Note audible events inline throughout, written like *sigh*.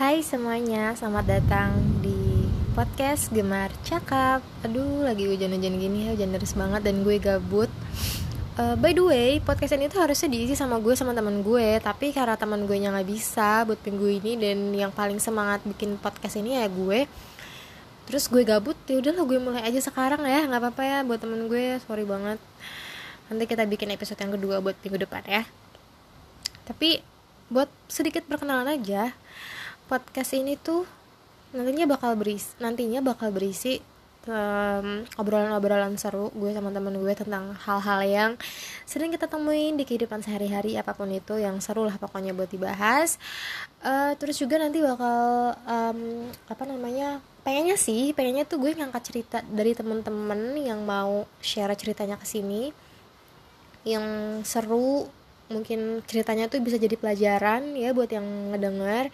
Hai semuanya, selamat datang di podcast Gemar Cakap. Aduh, lagi hujan-hujan gini ya, hujan deras banget dan gue gabut. Uh, By the way, podcast ini tuh harusnya diisi sama gue sama teman gue. Tapi karena teman gue nya gak bisa buat minggu ini Dan yang paling semangat bikin podcast ini ya gue. Terus gue gabut, ya udahlah gue mulai aja sekarang ya. Nggak apa-apa ya buat temen gue, sorry banget. Nanti kita bikin episode yang kedua buat minggu depan ya. Tapi buat sedikit perkenalan aja podcast ini tuh nantinya bakal berisi nantinya bakal berisi um, obrolan-obrolan seru gue sama temen gue tentang hal-hal yang sering kita temuin di kehidupan sehari-hari apa pun itu yang seru lah pokoknya buat dibahas. Uh, terus juga nanti bakal um, apa namanya pengennya sih pengennya tuh gue ngangkat cerita dari temen-temen yang mau share ceritanya ke sini yang seru mungkin ceritanya tuh bisa jadi pelajaran ya buat yang ngedenger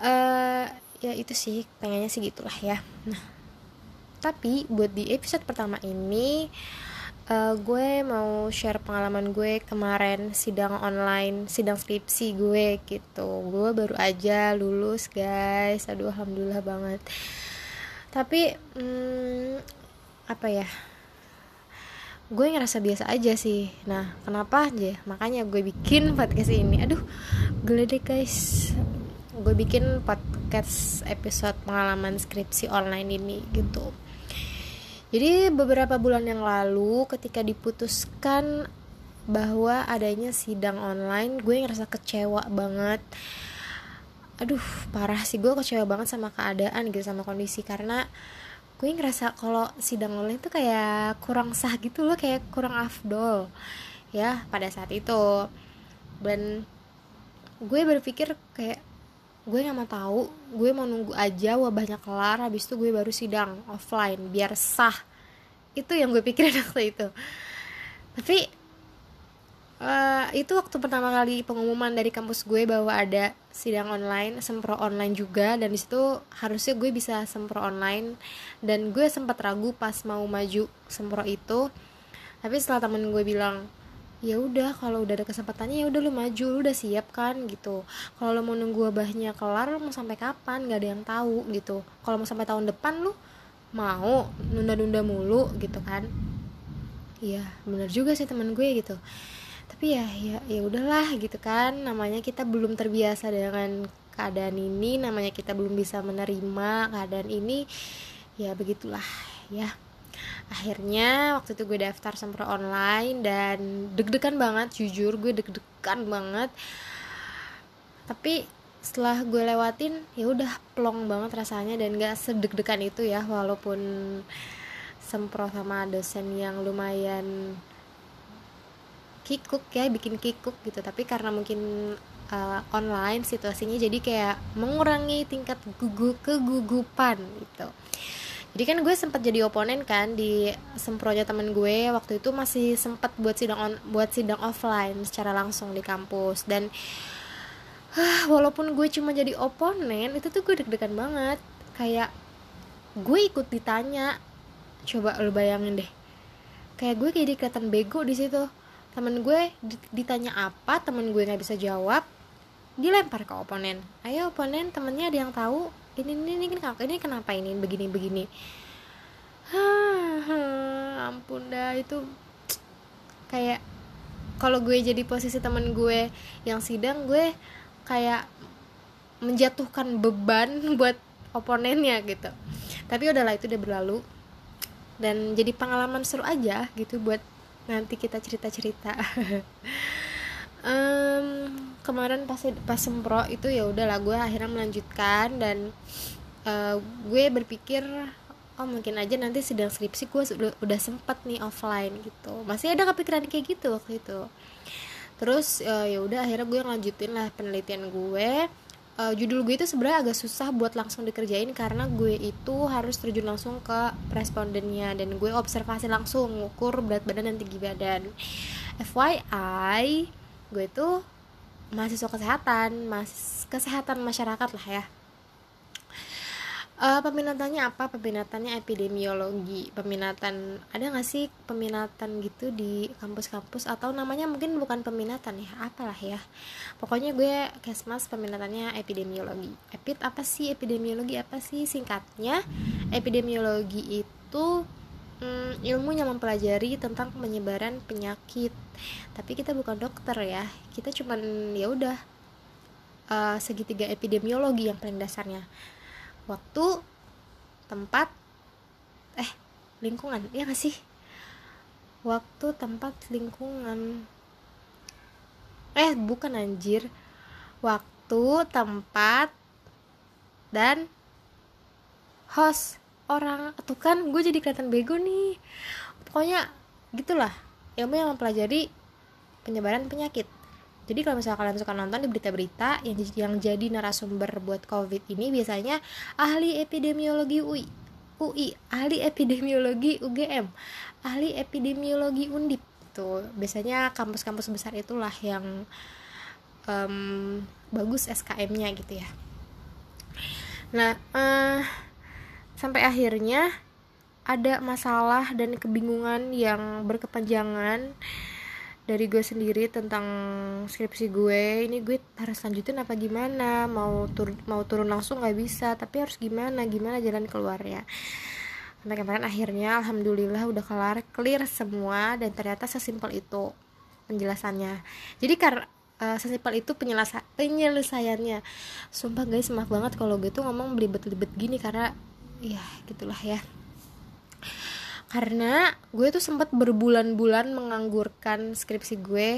uh, ya itu sih pengennya sih gitulah ya. Nah tapi buat di episode pertama ini uh, gue mau share pengalaman gue kemarin sidang online sidang skripsi gue gitu. Gue baru aja lulus guys. Aduh alhamdulillah banget. Tapi hmm, apa ya? Gue ngerasa biasa aja sih. Nah kenapa aja? Makanya gue bikin podcast ini. Aduh gue deh guys gue bikin podcast episode pengalaman skripsi online ini gitu. Jadi beberapa bulan yang lalu ketika diputuskan bahwa adanya sidang online gue ngerasa kecewa banget. Aduh parah sih gue kecewa banget sama keadaan gitu sama kondisi. Karena gue ngerasa kalau sidang online tuh kayak kurang sah gitu loh kayak kurang afdol ya pada saat itu. Dan gue berpikir kayak gue nggak mau tahu gue mau nunggu aja wabahnya kelar habis itu gue baru sidang offline biar sah. Itu yang gue pikirin *laughs* waktu itu. Tapi uh, itu waktu pertama kali pengumuman dari kampus gue bahwa ada sidang online sempro online juga dan di situ harusnya gue bisa sempro online. Dan gue sempat ragu pas mau maju sempro itu. Tapi setelah temen gue bilang ya udah kalau udah ada kesempatannya ya udah lu maju lu udah siap kan gitu. Kalau lu mau nunggu wabahnya kelar lu mau sampai kapan? Nggak ada yang tahu gitu. Kalau mau sampai tahun depan lu mau nunda-nunda mulu gitu kan. Iya bener juga sih teman gue gitu. Tapi ya ya ya udahlah gitu kan. Namanya kita belum terbiasa dengan keadaan ini namanya kita belum bisa menerima keadaan ini ya begitulah ya akhirnya waktu itu gue daftar sempro online dan deg-degan banget jujur gue deg-degan banget. Tapi setelah gue lewatin ya udah plong banget rasanya dan gak sedeg-degan itu ya walaupun sempro sama dosen yang lumayan kikuk ya bikin kikuk gitu. Tapi karena mungkin uh, online situasinya jadi kayak mengurangi tingkat gugu kegugupan gitu jadi kan gue sempat jadi oponen kan di sempronya temen gue waktu itu masih sempat buat sidang on, buat sidang offline secara langsung di kampus. Dan uh, walaupun gue cuma jadi oponen itu tuh gue deg-degan banget. Kayak gue ikut ditanya coba lo bayangin deh. Kayak gue kayak kelihatan bego di situ. Temen gue ditanya apa temen gue nggak bisa jawab dilempar ke oponen. Ayo oponen temennya ada yang tahu ini ini ini kenapa ini kenapa ini? Begini begini. Ampun dah itu kayak kalau gue jadi posisi temen gue yang sidang gue kayak menjatuhkan beban *laughs* buat oponennya gitu. Tapi udahlah itu udah berlalu. Dan jadi pengalaman seru aja gitu buat nanti kita cerita cerita *laughs* um, kemarin pas pas sempro itu ya udahlah gue akhirnya melanjutkan dan uh, gue berpikir oh mungkin aja nanti sedang skripsi gue udah, udah sempet nih offline gitu. Masih ada kepikiran kayak gitu waktu itu. Terus uh, ya udah akhirnya gue lanjutin lah penelitian gue. Uh, judul gue itu sebenarnya agak susah buat langsung dikerjain karena gue itu harus terjun langsung ke respondennya dan gue observasi langsung ngukur berat badan dan tinggi badan. FYI gue tuh mahasiswa kesehatan mas kesehatan masyarakat lah ya. Uh, peminatannya apa? Peminatannya epidemiologi. Peminatan ada nggak sih peminatan gitu di kampus-kampus? Atau namanya mungkin bukan peminatan ya apalah ya. Pokoknya gue kesmas peminatannya epidemiologi. Epid apa sih? Epidemiologi apa sih? Singkatnya epidemiologi itu hmm, ilmu yang mempelajari tentang penyebaran penyakit. Tapi kita bukan dokter ya. Kita cuman ya udah uh, segitiga epidemiologi yang paling dasarnya. Waktu tempat eh lingkungan ya gak sih? Waktu tempat lingkungan. Eh bukan anjir. Waktu tempat dan host orang atau kan gue jadi kelihatan bego nih. Pokoknya gitulah. Ilmu yang mempelajari penyebaran penyakit. Jadi kalau misalnya kalian suka nonton di berita-berita yang yang jadi narasumber buat covid ini biasanya ahli epidemiologi UI UI ahli epidemiologi UGM ahli epidemiologi Undip. Tuh biasanya kampus-kampus besar itulah yang um, bagus SKM-nya gitu ya. Nah uh, sampai akhirnya ada masalah dan kebingungan yang berkepanjangan dari gue sendiri tentang skripsi gue. Ini gue harus lanjutin apa gimana? Mau tur mau turun langsung nggak bisa tapi harus gimana? Gimana jalan keluarnya? Sampai kemarin akhirnya alhamdulillah udah kelar clear semua dan ternyata sesimpel itu penjelasannya. Jadi karena uh, sesimpel itu penyelesa penyelesaiannya. Sumpah guys maaf banget kalau gue tuh ngomong belibet-belibet gini karena ya gitulah ya. Karena gue tuh sempat berbulan-bulan menganggurkan skripsi gue.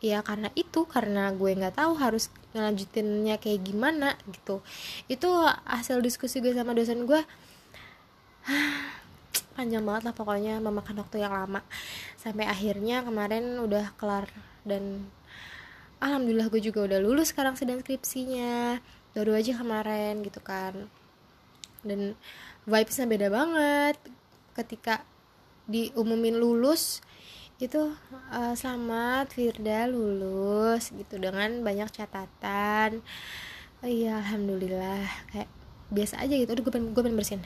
Ya karena itu karena gue nggak tahu harus ngelanjutinnya kayak gimana gitu. Itu hasil diskusi gue sama dosen gue. *sighs* Panjang banget lah pokoknya memakan waktu yang lama. Sampai akhirnya kemarin udah kelar dan alhamdulillah gue juga udah lulus sekarang sedang skripsinya. Baru aja kemarin gitu kan dan vibesnya beda banget. Ketika diumumin lulus itu uh, selamat Firda lulus gitu dengan banyak catatan. Oh, iya alhamdulillah. Kayak biasa aja gitu. Aduh gue pengen, gue pengen bersihin.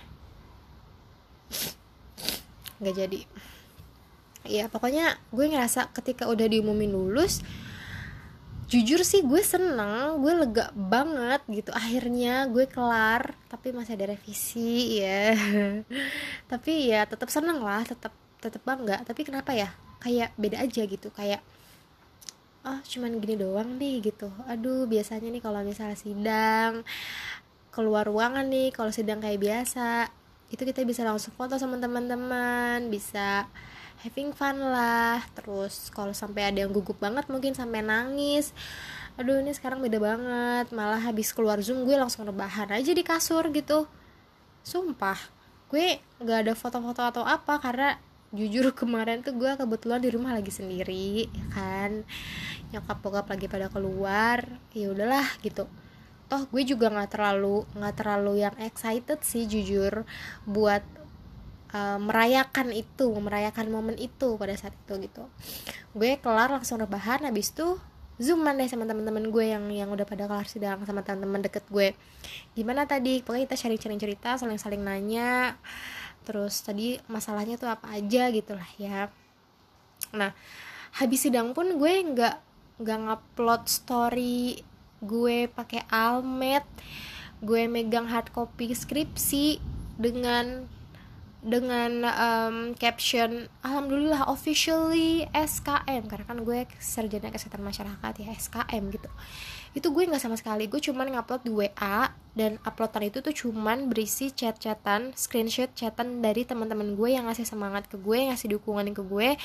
Nggak jadi. Ya pokoknya gue ngerasa ketika udah diumumin lulus jujur sih gue seneng gue lega banget gitu. Akhirnya gue kelar tapi masih ada revisi ya *laughs* tapi ya tetap seneng lah tetap tetap bangga. Tapi kenapa ya? Kayak beda aja gitu kayak oh cuman gini doang nih gitu. Aduh biasanya nih kalau misalnya sidang keluar ruangan nih kalau sidang kayak biasa itu kita bisa langsung foto sama teman-teman bisa having fun lah. Terus kalau sampai ada yang gugup banget mungkin sampai nangis. Aduh ini sekarang beda banget. Malah habis keluar zoom gue langsung rebahan aja di kasur gitu. Sumpah gue nggak ada foto-foto atau apa karena jujur *laughs* kemarin tuh gue kebetulan di rumah lagi sendiri ya kan? Nyokap bokap lagi pada keluar ya udahlah gitu. Toh gue juga nggak terlalu nggak terlalu yang excited sih jujur buat uh, merayakan itu merayakan momen itu pada saat itu gitu. Gue kelar langsung rebahan habis itu zooman deh sama teman-teman gue yang yang udah pada kelar sidang sama teman-teman deket gue. Gimana tadi? Pokoknya kita sharing-sharing cerita saling-saling nanya. Terus tadi masalahnya tuh apa aja gitulah ya. Nah habis sidang pun gue nggak nggak ngupload story gue pakai almet. Gue megang hard copy skripsi dengan dengan um, caption alhamdulillah officially SKM karena kan gue sarjana kesehatan masyarakat ya SKM gitu. Itu gue nggak sama sekali. Gue cuman ngupload di WA dan uploadan itu tuh cuman berisi chat-chatan screenshot chatan dari teman-teman gue yang ngasih semangat ke gue ngasih dukungan ke gue.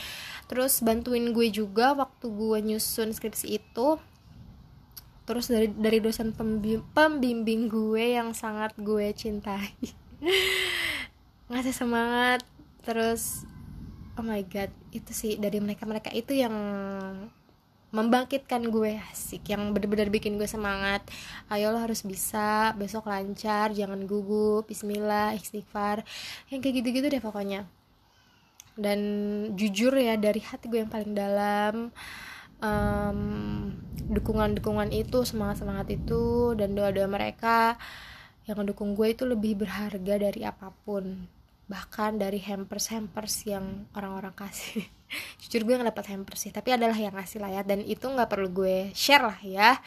Terus bantuin gue juga waktu gue nyusun skripsi itu. Terus dari dari dosen pembimbing gue yang sangat gue cintai *laughs* ngasih semangat terus oh my god itu sih dari mereka mereka itu yang membangkitkan gue asik yang bener-bener bikin gue semangat. Ayo lo harus bisa besok lancar jangan gugup Bismillah istighfar yang kayak gitu-gitu deh pokoknya. Dan jujur ya dari hati gue yang paling dalam dukungan dukungan-dukungan itu semangat semangat itu dan doa doa mereka yang ngedukung gue itu lebih berharga dari apa pun bahkan dari hampers hampers yang orang-orang kasih. *laughs* Jujur gue nggak dapat hampers sih tapi adalah yang ngasih lah ya. Dan itu nggak perlu gue share lah ya.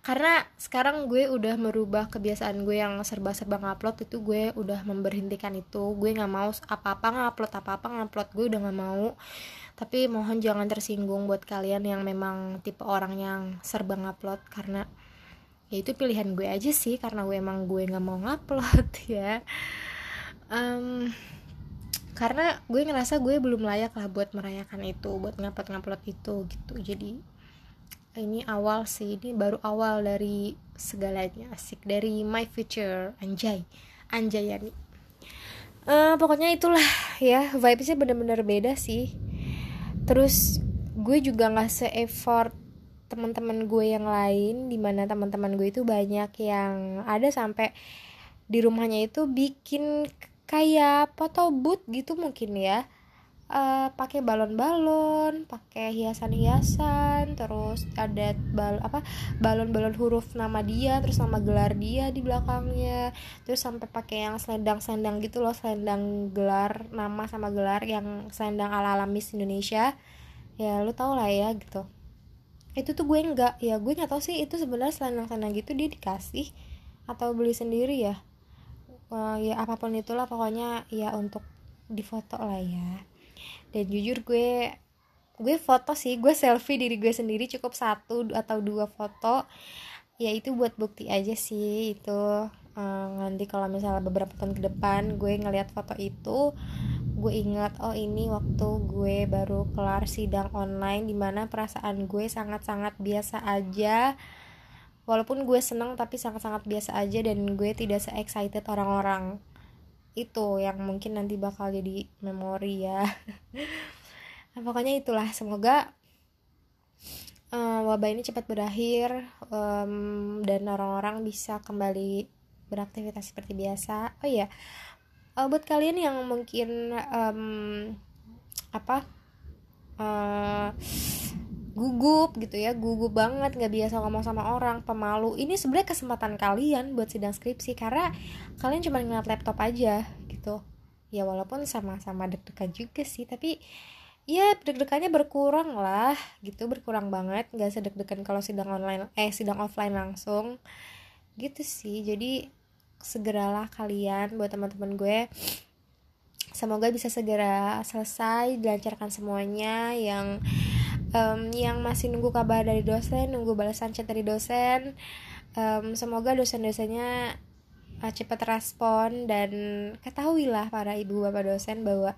Karena sekarang gue udah merubah kebiasaan gue yang serba-serba ngupload itu gue udah memberhentikan itu. Gue nggak mau apa-apa ngupload apa-apa ngupload gue udah nggak mau. Tapi mohon jangan tersinggung buat kalian yang memang tipe orang yang serba ngupload karena ya itu pilihan gue aja sih karena gue emang gue nggak mau ngupload *laughs* ya um, karena gue ngerasa gue belum layak lah buat merayakan itu buat ngupload ngupload itu gitu. Jadi ini awal sih ini baru awal dari segalanya asik. Dari my future anjay anjay ya uh, pokoknya itulah ya vibesnya bener-bener beda sih. Terus gue juga nggak se-effort teman-teman gue yang lain di mana teman-teman gue itu banyak yang ada sampai di rumahnya itu bikin kayak foto booth gitu mungkin ya uh, pakai balon-balon, pakai hiasan-hiasan, terus ada bal apa balon-balon huruf nama dia, terus nama gelar dia di belakangnya, terus sampai pakai yang selendang-selendang gitu loh, selendang gelar nama sama gelar yang selendang ala-ala Miss Indonesia. Ya lu tau lah ya gitu. Itu tuh gue enggak, ya gue nggak tahu sih itu sebenarnya selendang-selendang gitu dia dikasih atau beli sendiri ya. Uh, ya apa pun itulah pokoknya ya untuk difoto lah ya. Dan jujur gue gue foto sih gue selfie diri gue sendiri cukup satu atau dua foto. Ya itu buat bukti aja sih itu. Uh, nanti kalau misalnya beberapa tahun ke depan gue ngeliat foto itu gue ingat oh ini waktu gue baru kelar sidang online di mana perasaan gue sangat-sangat biasa aja walaupun gue seneng tapi sangat-sangat biasa aja dan gue tidak se excited orang-orang itu yang mungkin nanti bakal jadi memori ya. *laughs* Nah, pokoknya itulah. Semoga uh, wabah ini cepat berakhir um, dan orang-orang bisa kembali beraktivitas seperti biasa. Oh iya uh, buat kalian yang mungkin um, apa uh, gugup gitu ya gugup banget nggak biasa ngomong sama orang pemalu. Ini sebenarnya kesempatan kalian buat sidang skripsi karena kalian cuma ngeliat laptop aja gitu. Ya walaupun sama-sama deg-degan juga sih tapi ya deg-degannya berkurang lah gitu. Berkurang banget nggak sedeg-degan kalau sidang online eh sidang offline langsung. Gitu sih jadi segeralah kalian buat teman-teman gue. Semoga bisa segera selesai dilancarkan semuanya yang um, yang masih nunggu kabar dari dosen nunggu balasan chat dari dosen. Um, semoga dosen-dosennya uh, cepat respon dan ketahuilah para ibu bapak dosen bahwa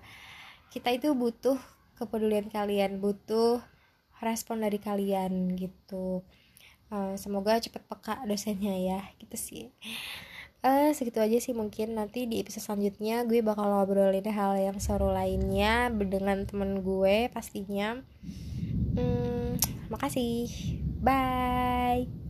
kita itu butuh kepedulian kalian butuh respon dari kalian gitu. Uh, semoga cepat peka dosennya ya gitu sih. Uh, segitu aja sih mungkin nanti di episode selanjutnya gue bakal ngobrolin hal yang seru lainnya dengan temen gue pastinya Hmm, makasih. Bye.